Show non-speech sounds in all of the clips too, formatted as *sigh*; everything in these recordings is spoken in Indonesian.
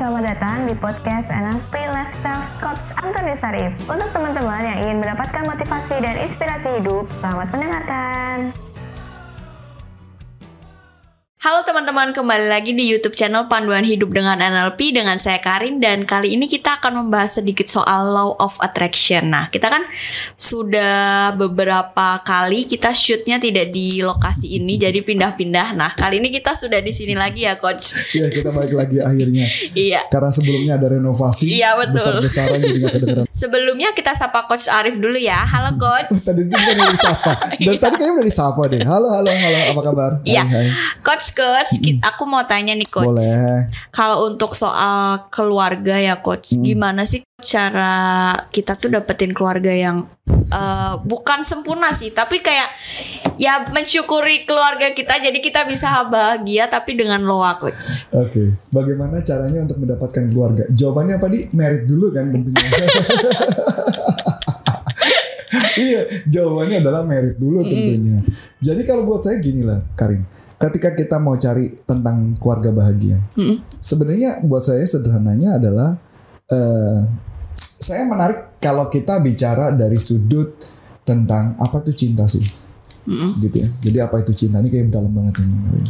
selamat datang di podcast NLP Lifestyle Coach Antoni Sarif. Untuk teman-teman yang ingin mendapatkan motivasi dan inspirasi hidup, selamat mendengarkan. Teman-teman, kembali lagi di YouTube channel Panduan Hidup dengan NLP dengan saya Karin dan kali ini kita akan membahas sedikit soal Law of Attraction. Nah, kita kan sudah beberapa kali kita shootnya tidak di lokasi ini, jadi pindah-pindah. Nah, kali ini kita sudah di sini lagi ya, Coach. *laughs* Iya, kita balik lagi akhirnya. iya. Karena sebelumnya ada renovasi. Iya, betul. Besar-besaran jadi kedengeran. *laughs* Sebelumnya kita sapa Coach Arif dulu ya. Halo, Coach. *laughs* Tadi udah disapa. Dan tadi kayaknya udah disapa deh. Halo, halo, halo. Apa kabar? Iya. Coach, Coach, ki- aku mau tanya nih, Coach. Boleh. Kalau untuk soal keluarga ya coach, Hmm. gimana sih cara kita tuh dapetin keluarga yang eh, bukan sempurna sih, tapi kayak ya mensyukuri keluarga kita, jadi kita bisa bahagia tapi dengan loa coach. Oke. Bagaimana caranya untuk mendapatkan keluarga? Jawabannya apa di? Merit dulu kan tentunya. *laughs* iya, jawabannya adalah merit dulu tentunya. Jadi kalau buat saya gini lah, Karin. Ketika kita mau cari tentang keluarga bahagia, Mm-mm. sebenarnya buat saya sederhananya adalah eh, saya menarik kalau kita bicara dari sudut tentang apa tuh cinta sih, Mm-mm. gitu ya. Jadi apa itu cinta ini kayak dalam banget ini.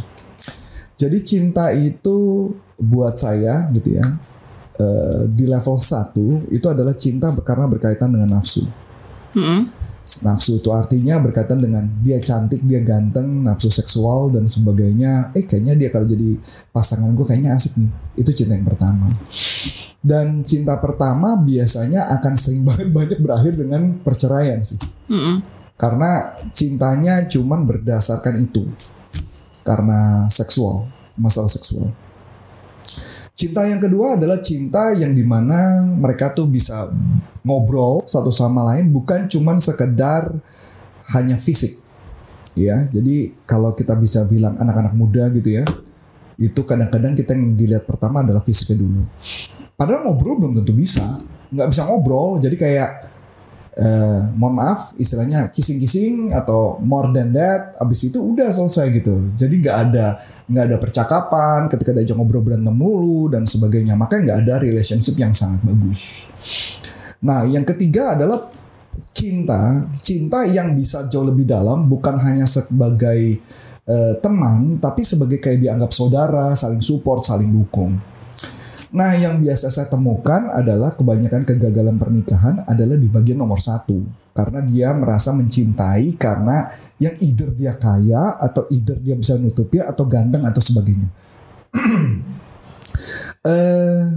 Jadi cinta itu buat saya gitu ya eh, di level 1 itu adalah cinta karena berkaitan dengan nafsu. Mm-mm. Nafsu itu artinya berkaitan dengan dia cantik, dia ganteng, nafsu seksual dan sebagainya. Eh kayaknya dia kalau jadi pasangan gue kayaknya asik nih. Itu cinta yang pertama. Dan cinta pertama biasanya akan sering *laughs* banget banyak berakhir dengan perceraian sih. Mm-mm. Karena cintanya cuman berdasarkan itu. Karena seksual, masalah seksual. Cinta yang kedua adalah cinta yang di mana mereka tuh bisa ngobrol satu sama lain bukan cuman sekedar hanya fisik. Ya, jadi kalau kita bisa bilang anak-anak muda gitu ya, itu kadang-kadang kita yang dilihat pertama adalah fisiknya dulu. Padahal ngobrol belum tentu bisa, nggak bisa ngobrol. Jadi kayak eh, mohon maaf istilahnya kissing-kissing atau more than that abis itu udah selesai gitu. Jadi nggak ada nggak ada percakapan ketika diajak ngobrol berantem mulu dan sebagainya. Makanya nggak ada relationship yang sangat bagus. Nah yang ketiga adalah cinta. Cinta yang bisa jauh lebih dalam bukan hanya sebagai eh, teman tapi sebagai kayak dianggap saudara saling support saling dukung Nah, yang biasa saya temukan adalah kebanyakan kegagalan pernikahan adalah di bagian nomor satu. Karena dia merasa mencintai karena yang either dia kaya atau either dia bisa nutupi atau ganteng atau sebagainya. *clears throat* eh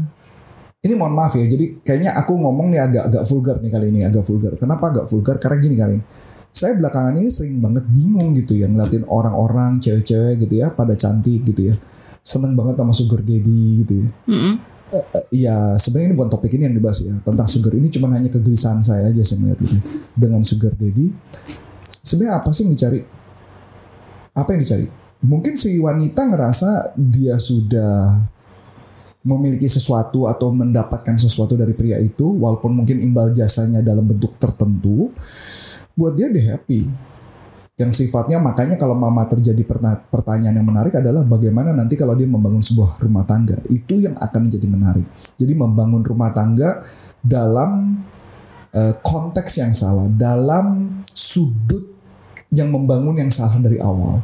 ini mohon maaf ya, jadi kayaknya aku ngomong nih agak-agak vulgar nih kali ini, agak vulgar. Kenapa agak vulgar? Karena gini Karin, saya belakangan ini sering banget bingung gitu ya ngeliatin orang-orang cewek-cewek gitu ya pada cantik gitu ya seneng banget sama sugar daddy gitu ya. Mm-mm. Eh, eh, ya sebenarnya ini bukan topik ini yang dibahas ya. Tentang sugar ini cuma hanya kegelisahan saya aja saya melihat itu dengan sugar daddy sebenarnya apa sih yang dicari? Apa yang dicari? Mungkin si wanita ngerasa dia sudah memiliki sesuatu atau mendapatkan sesuatu dari pria itu walaupun mungkin imbal jasanya dalam bentuk tertentu buat dia dia happy yang sifatnya makanya kalau mama terjadi perta- pertanyaan yang menarik adalah bagaimana nanti kalau dia membangun sebuah rumah tangga itu yang akan menjadi menarik jadi membangun rumah tangga dalam eh, konteks yang salah dalam sudut yang membangun yang salah dari awal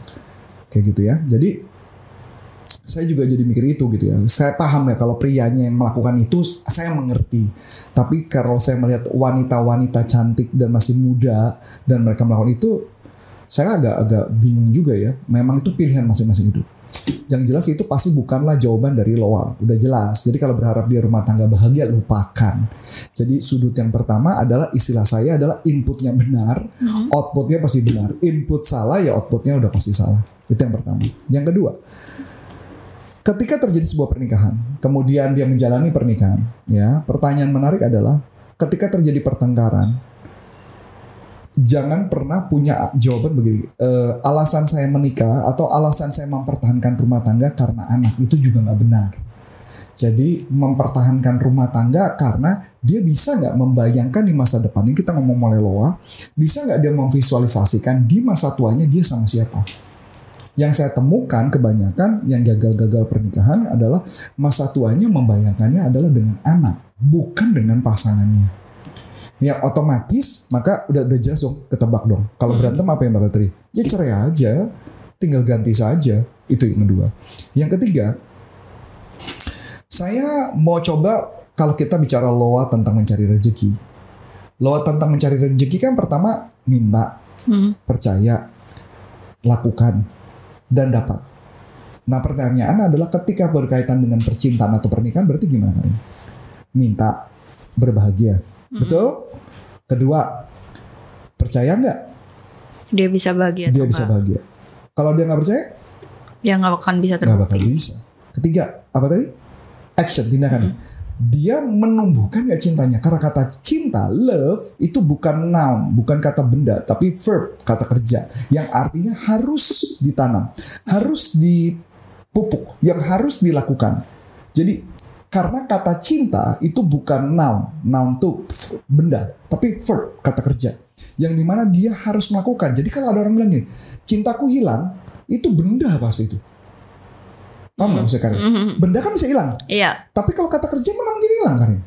kayak gitu ya jadi saya juga jadi mikir itu gitu ya. Saya paham ya kalau prianya yang melakukan itu saya mengerti. Tapi kalau saya melihat wanita-wanita cantik dan masih muda dan mereka melakukan itu saya agak-agak bingung juga ya. Memang itu pilihan masing-masing hidup. Yang jelas itu pasti bukanlah jawaban dari Loa. Udah jelas. Jadi kalau berharap dia rumah tangga bahagia, lupakan. Jadi sudut yang pertama adalah istilah saya adalah inputnya benar, outputnya pasti benar. Input salah ya outputnya udah pasti salah. Itu yang pertama. Yang kedua, ketika terjadi sebuah pernikahan, kemudian dia menjalani pernikahan, ya, pertanyaan menarik adalah ketika terjadi pertengkaran, jangan pernah punya jawaban begini, "Eh, alasan saya menikah atau alasan saya mempertahankan rumah tangga karena anak itu juga nggak benar. Jadi mempertahankan rumah tangga karena dia bisa nggak membayangkan di masa depan ini kita ngomong mulai loa, bisa nggak dia memvisualisasikan di masa tuanya dia sama siapa? Yang saya temukan kebanyakan yang gagal-gagal pernikahan adalah masa tuanya membayangkannya adalah dengan anak, bukan dengan pasangannya. Ya otomatis maka udah udah jelas dong ketebak dong. Kalau berantem apa yang bakal terjadi? Ya cerai aja, tinggal ganti saja. Itu yang kedua. Yang ketiga, saya mau coba kalau kita bicara loa tentang mencari rezeki. Loa tentang mencari rezeki kan pertama minta, Hmm. percaya, lakukan, dan dapat. Nah pertanyaan adalah ketika berkaitan dengan percintaan atau pernikahan berarti gimana Karin? Minta, berbahagia. Betul? Kedua, percaya nggak Dia bisa bahagia dia bisa enggak? bahagia? Kalau dia nggak percaya, Dia nggak akan bisa nggak bakal terbukti. bisa. Ketiga, apa tadi? Action, tindakan. Dia menumbuhkan gak cintanya karena kata cinta, love itu bukan noun, bukan kata benda, tapi verb, kata kerja yang artinya harus ditanam, harus dipupuk, yang harus dilakukan. Jadi karena kata cinta itu bukan noun, noun itu benda, tapi verb, kata kerja. Yang di mana dia harus melakukan. Jadi kalau ada orang bilang gini, cintaku hilang, itu benda pasti itu. Paham nggak maksudnya Karin? Benda kan bisa hilang. Iya. Tapi kalau kata kerja mana mungkin hilang Karin?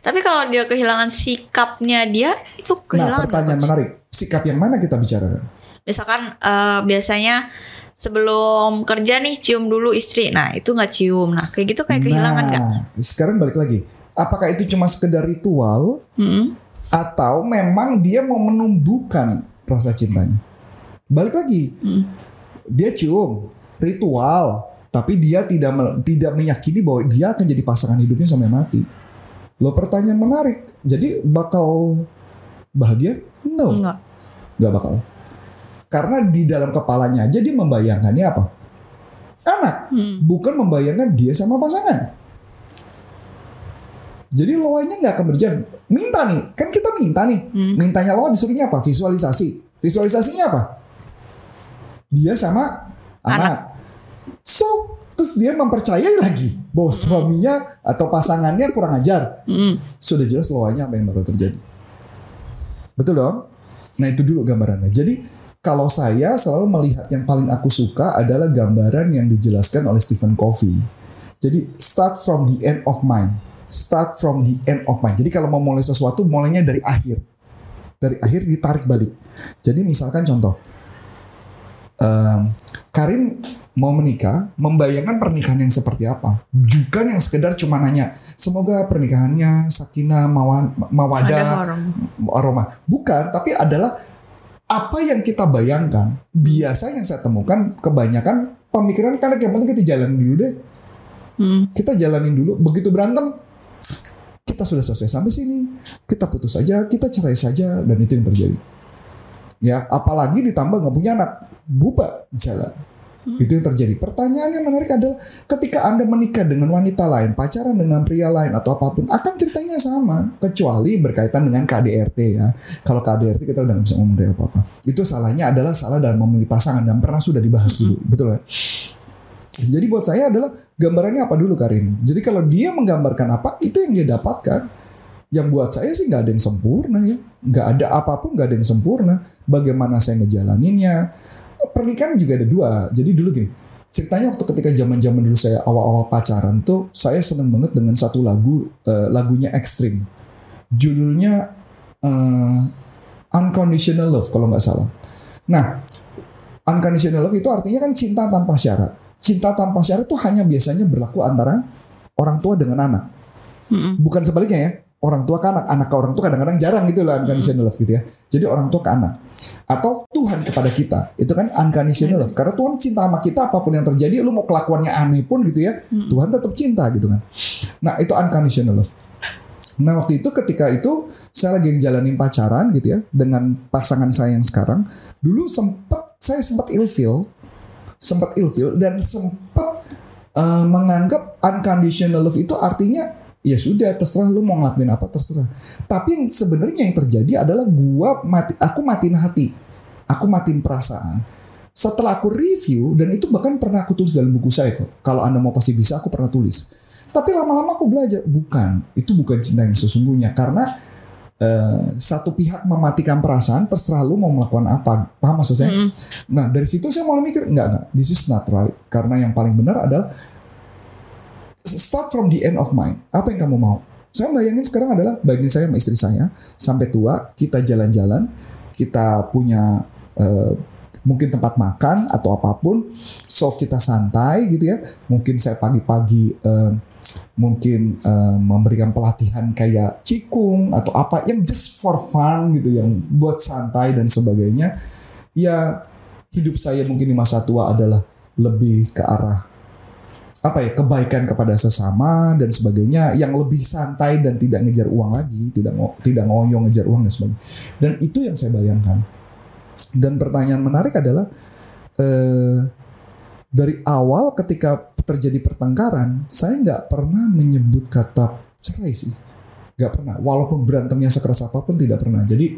Tapi kalau dia kehilangan sikapnya dia itu Nah kehilangan. pertanyaan Coach. menarik. Sikap yang mana kita bicarakan? Misalkan eh, biasanya sebelum kerja nih cium dulu istri. Nah itu nggak cium. Nah kayak gitu kayak kehilangan nggak? nah, sekarang balik lagi. Apakah itu cuma sekedar ritual Hmm. atau memang dia mau menumbuhkan rasa cintanya? Balik lagi. Dia cium ritual, tapi dia tidak me- tidak meyakini bahwa dia akan jadi pasangan hidupnya sampai mati. Lo pertanyaan menarik. Jadi bakal bahagia? No. Enggak. Gak bakal. Karena di dalam kepalanya aja dia membayangkannya apa? Anak. Bukan membayangkan dia sama pasangan. Jadi loanya nggak akan berjalan. Minta nih, kan kita minta nih. Mintanya loa disuruhnya apa? Visualisasi. Visualisasinya apa? Dia sama anak. So, terus dia mempercayai lagi bahwa suaminya atau pasangannya kurang ajar. Hmm. Sudah jelas loanya apa yang bakal terjadi. Betul dong? Nah itu dulu gambarannya. Jadi kalau saya selalu melihat yang paling aku suka adalah gambaran yang dijelaskan oleh Stephen Covey. Jadi start from the end of mind. Start from the end of mind. Jadi kalau mau mulai sesuatu mulainya dari akhir. Dari akhir ditarik balik. Jadi misalkan contoh. em, Karin mau menikah, membayangkan pernikahan yang seperti apa. Bukan yang sekedar cuma nanya, semoga pernikahannya sakinah, mawa- Ada mawadah, orang. aroma. Bukan, tapi adalah apa yang kita bayangkan. Biasa yang saya temukan kebanyakan pemikiran karena yang penting kita jalanin dulu deh. Hmm. Kita jalanin dulu. Begitu berantem, kita sudah selesai sampai sini. Kita putus saja, kita cerai saja, dan itu yang terjadi. Ya, apalagi ditambah nggak punya anak, buba jalan. Itu yang terjadi. Pertanyaan yang menarik adalah ketika Anda menikah dengan wanita lain, pacaran dengan pria lain atau apa pun, akan ceritanya sama. Kecuali berkaitan dengan KDRT ya. Kalau KDRT kita udah nggak bisa ngomong dari apa-apa. Itu salahnya adalah salah dalam memilih pasangan dan pernah sudah dibahas dulu. Betul ya? Jadi buat saya adalah gambarannya apa dulu Karin. Jadi kalau dia menggambarkan apa, itu yang dia dapatkan. Yang buat saya sih nggak ada yang sempurna ya. Nggak ada apa pun nggak ada yang sempurna. Bagaimana saya ngejalaninnya. Pernikahan juga ada dua. Jadi dulu gini. Ceritanya waktu ketika zaman-zaman dulu saya awal-awal pacaran tuh saya seneng banget dengan satu lagu eh, lagunya Extreme. Judulnya eh, Unconditional Love kalau nggak salah. Nah, unconditional love itu artinya kan cinta tanpa syarat. Cinta tanpa syarat itu hanya biasanya berlaku antara orang tua dengan anak. Mm-mm. Bukan sebaliknya ya. Orang tua ke anak, anak ke orang tua kadang-kadang jarang gitu lah unconditional love gitu ya. Jadi orang tua ke anak. Atau Tuhan kepada kita. Itu kan unconditional love. Karena Tuhan cinta sama kita apa pun yang terjadi. Lu mau kelakuannya aneh pun gitu ya. Tuhan tetap cinta gitu kan. Nah itu unconditional love. Nah waktu itu ketika itu saya lagi ngejalanin pacaran gitu ya dengan pasangan saya yang sekarang. Dulu sempet saya sempat ilfeel, sempat ilfeel dan sempat eh, menganggap unconditional love itu artinya ya sudah terserah lu mau ngelakuin apa terserah. Tapi yang sebenarnya yang terjadi adalah gua mati, aku matiin hati, aku matiin perasaan. Setelah aku review dan itu bahkan pernah aku tulis dalam buku saya kok. Kalau anda mau pasti bisa aku pernah tulis. Tapi lama-lama aku belajar bukan itu bukan cinta yang sesungguhnya karena eh, satu pihak mematikan perasaan terserah lu mau melakukan apa paham maksud saya nah dari situ saya mulai mikir enggak enggak this is not right karena yang paling benar adalah start from the end of mind. Apa yang kamu mau? Saya bayangin sekarang adalah bayangin saya sama istri saya. Sampai tua kita jalan-jalan kita punya eh, mungkin tempat makan atau apa pun. So kita santai gitu ya. Mungkin saya pagi-pagi eh, mungkin eh, memberikan pelatihan kayak cikung atau apa yang just for fun gitu yang buat santai dan sebagainya. Ya hidup saya mungkin di masa tua adalah lebih ke arah apa ya kebaikan kepada sesama dan sebagainya yang lebih santai dan tidak ngejar uang lagi tidak tidak ngoyo ngejar uang dan sebagainya. Dan itu yang saya bayangkan. Dan pertanyaan menarik adalah eh, dari awal ketika terjadi pertengkaran saya nggak pernah menyebut kata cerai sih. Nggak pernah. Walaupun berantemnya sekeras apa pun tidak pernah. Jadi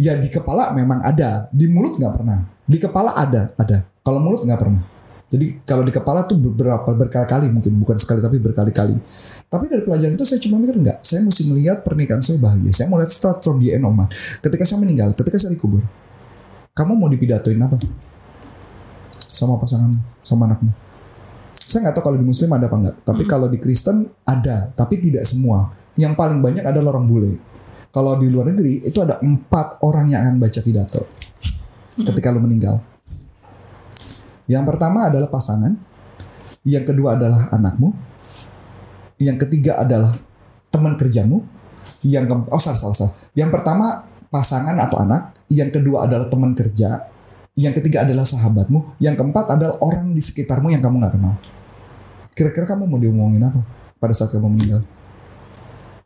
ya di kepala memang ada. Di mulut nggak pernah. Di kepala ada ada. Kalau mulut nggak pernah jadi kalau di kepala tuh beberapa berkali-kali mungkin bukan sekali tapi berkali-kali. Tapi dari pelajaran itu saya cuma mikir enggak, saya mesti melihat pernikahan saya bahagia. Saya mau lihat start from the end of man. Ketika saya meninggal, ketika saya dikubur, kamu mau dipidatoin apa? Sama pasanganmu, sama anakmu. Saya nggak tahu kalau di Muslim ada apa enggak. Tapi kalau di Kristen ada, tapi tidak semua. Yang paling banyak adalah orang bule. Kalau di luar negeri itu ada empat orang yang akan baca pidato ketika lu meninggal. Yang pertama adalah pasangan, yang kedua adalah anakmu, yang ketiga adalah teman kerjamu, yang ke oh salah salah salah. Yang pertama pasangan atau anak, yang kedua adalah teman kerja, yang ketiga adalah sahabatmu, yang keempat adalah orang di sekitarmu yang kamu nggak kenal. Kira-kira kamu mau diomongin apa pada saat kamu meninggal?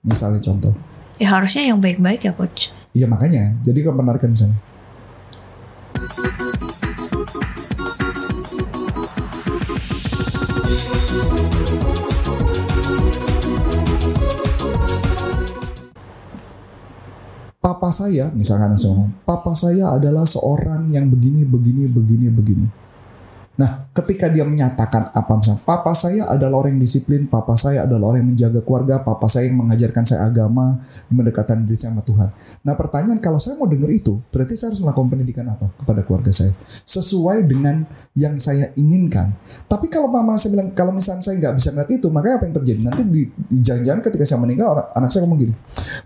Misalnya contoh. Ya harusnya yang baik-baik ya coach. Iya makanya, jadi kalau menarikan misalnya. Papa saya, misalkan ngomong, papa saya adalah seorang yang begini, begini, begini, begini. Nah, ketika dia menyatakan apa misalnya, papa saya adalah orang yang disiplin, papa saya adalah orang yang menjaga keluarga, papa saya yang mengajarkan saya agama, mendekatkan diri saya sama Tuhan. Nah, pertanyaan kalau saya mau dengar itu, berarti saya harus melakukan pendidikan apa kepada keluarga saya? Sesuai dengan yang saya inginkan. Tapi kalau mama saya bilang, kalau misalnya saya nggak bisa ngeliat itu, makanya apa yang terjadi? Nanti di, di jangan-jangan ketika saya meninggal, orang, anak saya ngomong gini,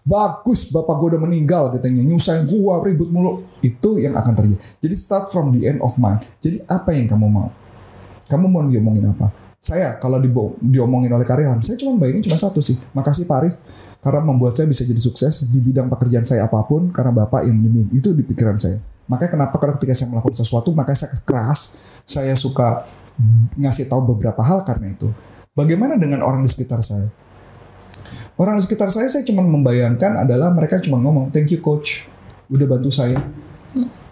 bagus bapak gue udah meninggal, katanya, nyusahin gua, ribut mulu. Itu yang akan terjadi. Jadi start from the end of mind. Jadi apa yang kamu mau? Kamu mau diomongin apa? Saya kalau dibo- diomongin oleh karyawan, saya cuma bayangin cuma satu sih. Makasih Pak Arif karena membuat saya bisa jadi sukses di bidang pekerjaan saya apa pun karena Bapak yang demi itu di pikiran saya. Makanya kenapa karena ketika saya melakukan sesuatu, makanya saya keras, saya suka ngasih tahu beberapa hal karena itu. Bagaimana dengan orang di sekitar saya? Orang di sekitar saya, saya cuma membayangkan adalah mereka cuma ngomong, thank you coach, udah bantu saya.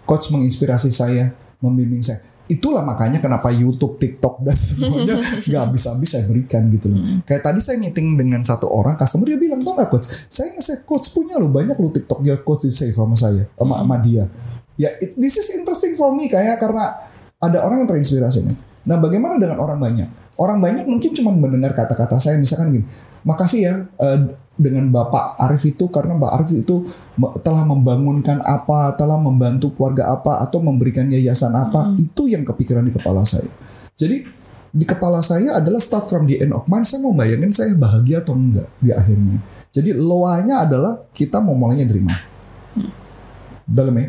Coach menginspirasi saya, membimbing saya itulah makanya kenapa YouTube, TikTok dan semuanya *laughs* nggak habis-habis saya berikan gitu loh. Kayak tadi saya meeting dengan satu orang customer dia bilang tau nggak coach, saya nge coach punya lo banyak lo TikTok ya coach di save sama saya, sama, sama dia. Ya it, this is interesting for me kayak karena ada orang yang terinspirasi kan. Nah bagaimana dengan orang banyak? Orang banyak mungkin cuma mendengar kata-kata saya misalkan gini, makasih ya eh, dengan Bapak Arif itu karena Mbak Arif itu telah membangunkan apa, telah membantu keluarga apa atau memberikan yayasan apa, itu yang kepikiran di kepala saya. Jadi di kepala saya adalah start from the end of mind. Saya mau bayangin saya bahagia atau enggak di akhirnya. Jadi loanya adalah kita mau mulainya dari mana. Dalam ya.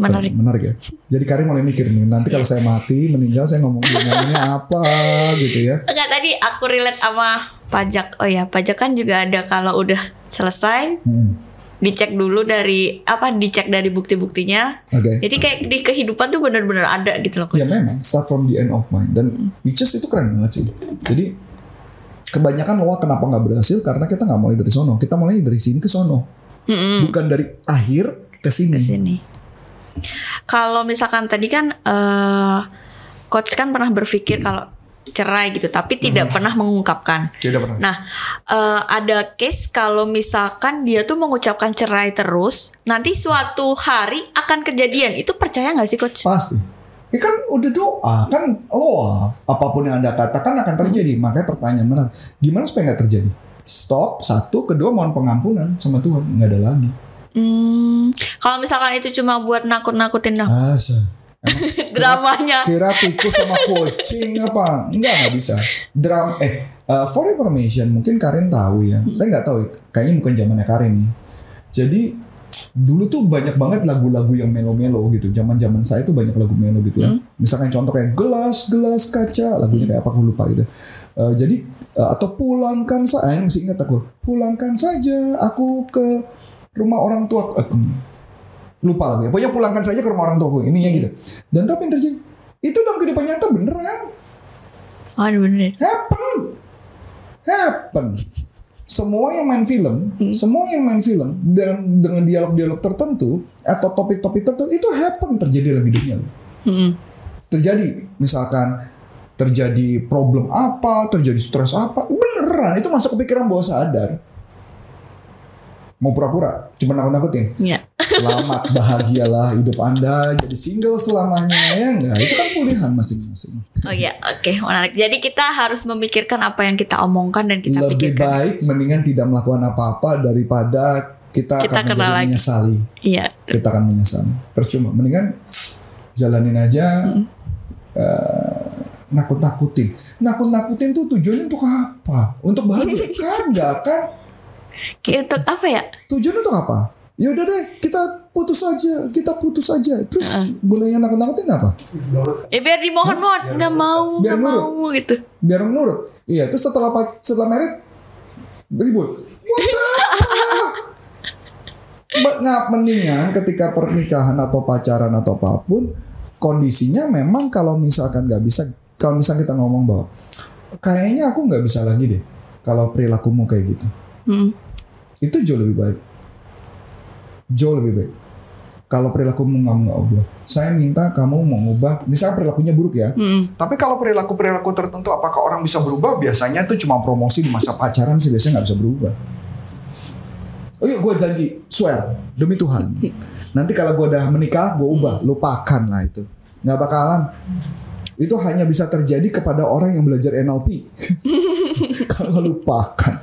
Menarik. Menarik ya. Jadi Karin mulai mikir nih, nanti kalau saya mati, meninggal saya ngomong ngomongnya apa gitu ya. Enggak tadi aku relate sama pajak. Oh ya, pajak kan juga ada kalau udah selesai Hmm. dicek dulu dari apa dicek dari bukti-buktinya. Oke. Jadi kayak di kehidupan tuh benar-benar ada gitu loh. Ya memang start from the end of mind dan which is itu keren banget sih. Jadi kebanyakan loa kenapa nggak berhasil karena kita nggak mulai dari sono. Kita mulai dari sini ke sono. Bukan dari akhir ke sini. sini. Kalau misalkan tadi kan eh coach kan pernah berpikir kalau cerai gitu, tapi tidak pernah mengungkapkan. Tidak pernah. Nah, eh, ada case kalau misalkan dia tuh mengucapkan cerai terus, nanti suatu hari akan kejadian. Itu percaya nggak sih coach? Pasti. Ya kan udah doa, kan loa. Apa pun yang Anda katakan akan terjadi. Makanya pertanyaan benar. Gimana supaya nggak terjadi? Stop, satu. Kedua mohon pengampunan sama Tuhan. Nggak ada lagi. Hmm, kalau misalkan itu cuma buat nakut-nakutin dong. Asa. *laughs* Dramanya. Kira tikus sama *laughs* kucing apa? Enggak, nggak bisa. Dram eh uh, for information mungkin Karin tahu ya. Saya nggak tahu. Kayaknya bukan zamannya Karin nih. Jadi dulu tuh banyak banget lagu-lagu yang melo-melo gitu. Zaman-zaman saya tuh banyak lagu melo gitu ya. Misalkan contoh kayak gelas, gelas kaca, lagunya kayak apa aku lupa gitu. Uh, jadi uh, atau pulangkan saya, masih ingat aku. Pulangkan saja aku ke rumah orang tua. Uh, lupa lagi. Pokoknya pulangkan saja ke rumah orang tuaku. Ininya gitu. Dan tapi yang terjadi itu dalam kehidupan nyata beneran Oh, bener. happen happen semua yang main film semua yang main film dengan dengan dialog-dialog tertentu atau topik-topik tertentu itu happen terjadi dalam hidupnya Hmm. terjadi misalkan terjadi problem apa terjadi stres apa beneran itu masuk ke pikiran bawah sadar mau pura-pura cuma nakut-nakutin Iya. Selamat *laughs* bahagialah hidup Anda jadi single selamanya ya enggak. Itu kan pilihan masing-masing. Oh iya, oke, menarik. Jadi kita harus memikirkan apa yang kita omongkan dan kita Lebih pikirkan. baik mendingan tidak melakukan apa-apa daripada kita, Kita akan menjadi lagi. menyesali. Iya. Kita akan menyesali. Percuma. Mendingan jalanin aja. eh, nakut-nakutin. Nakut-nakutin tuh tujuannya untuk apa? Untuk bahagia? *laughs* Kagak kan? Untuk apa ya? Tujuannya untuk apa? Ya udah deh, kita putus aja, kita putus aja. Terus gunanya nakut-nakutin apa? Ya biar dimohon-mohon, nggak mau, Biar nggak mau gitu. biar menurut iya terus setelah setelah merit ribut? *laughs* Nggak mendingan ketika pernikahan atau pacaran atau apa pun kondisinya memang kalau misalkan nggak bisa kalau misalkan kita ngomong bahwa kayaknya aku nggak bisa lagi deh kalau perilakumu kayak gitu Hmm. Itu jauh lebih baik jauh lebih baik kalau perilakumu nggak nggak ubah saya minta kamu mau ngubah misalnya perilakunya buruk ya Hmm. tapi kalau perilaku-perilaku tertentu apakah orang bisa berubah? Biasanya tuh cuma promosi di masa pacaran sih biasanya nggak bisa berubah. Oh iya gue janji, swear demi Tuhan. *laughs* Nanti kalau gue udah menikah, gue ubah, lupakan lah itu. Nggak bakalan. Itu hanya bisa terjadi kepada orang yang belajar NLP. *laughs* *laughs* kalau lupakan.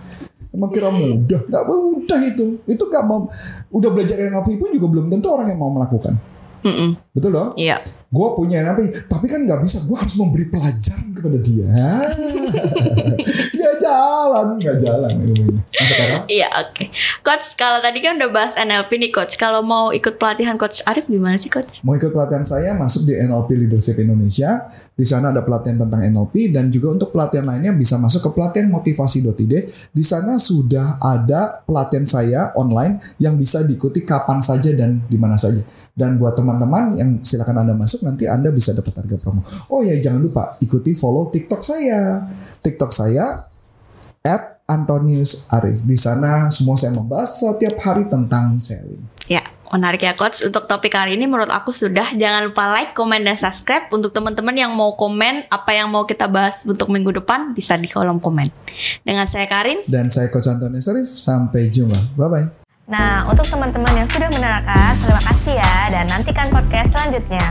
Emang kira mudah? Nggak mudah itu. Itu nggak mau. Udah belajar NLP pun juga belum tentu orang yang mau melakukan. Mm-mm. Betul dong? Iya. gue punya NLP tapi kan nggak bisa gue harus memberi pelajaran kepada dia *laughs* jalan nggak jalan ilmunya nah sekarang? Iya, oke. Coach, kalau tadi kan udah bahas NLP nih, Coach. Kalau mau ikut pelatihan Coach Arif gimana sih, Coach? mau ikut pelatihan saya masuk di NLP Leadership Indonesia. Di sana ada pelatihan tentang NLP dan juga untuk pelatihan lainnya bisa masuk ke pelatihan motivasi.id di sana sudah ada pelatihan saya online yang bisa diikuti kapan saja dan di mana saja. Dan buat teman-teman yang silakan anda masuk nanti anda bisa dapat harga promo. Oh ya jangan lupa ikuti follow TikTok saya. TikTok saya at Antonius Arif di sana semua saya membahas setiap hari tentang selling Ya, menarik ya Coach. Untuk topik kali ini menurut aku sudah. Jangan lupa like, komen, dan subscribe. Untuk teman-teman yang mau komen apa yang mau kita bahas untuk minggu depan bisa di kolom komen. Dengan saya Karin. dan saya Coach Antonius Arif sampai jumpa bye bye Nah, untuk teman-teman yang sudah menerangkan, terima kasih ya dan nantikan podcast selanjutnya.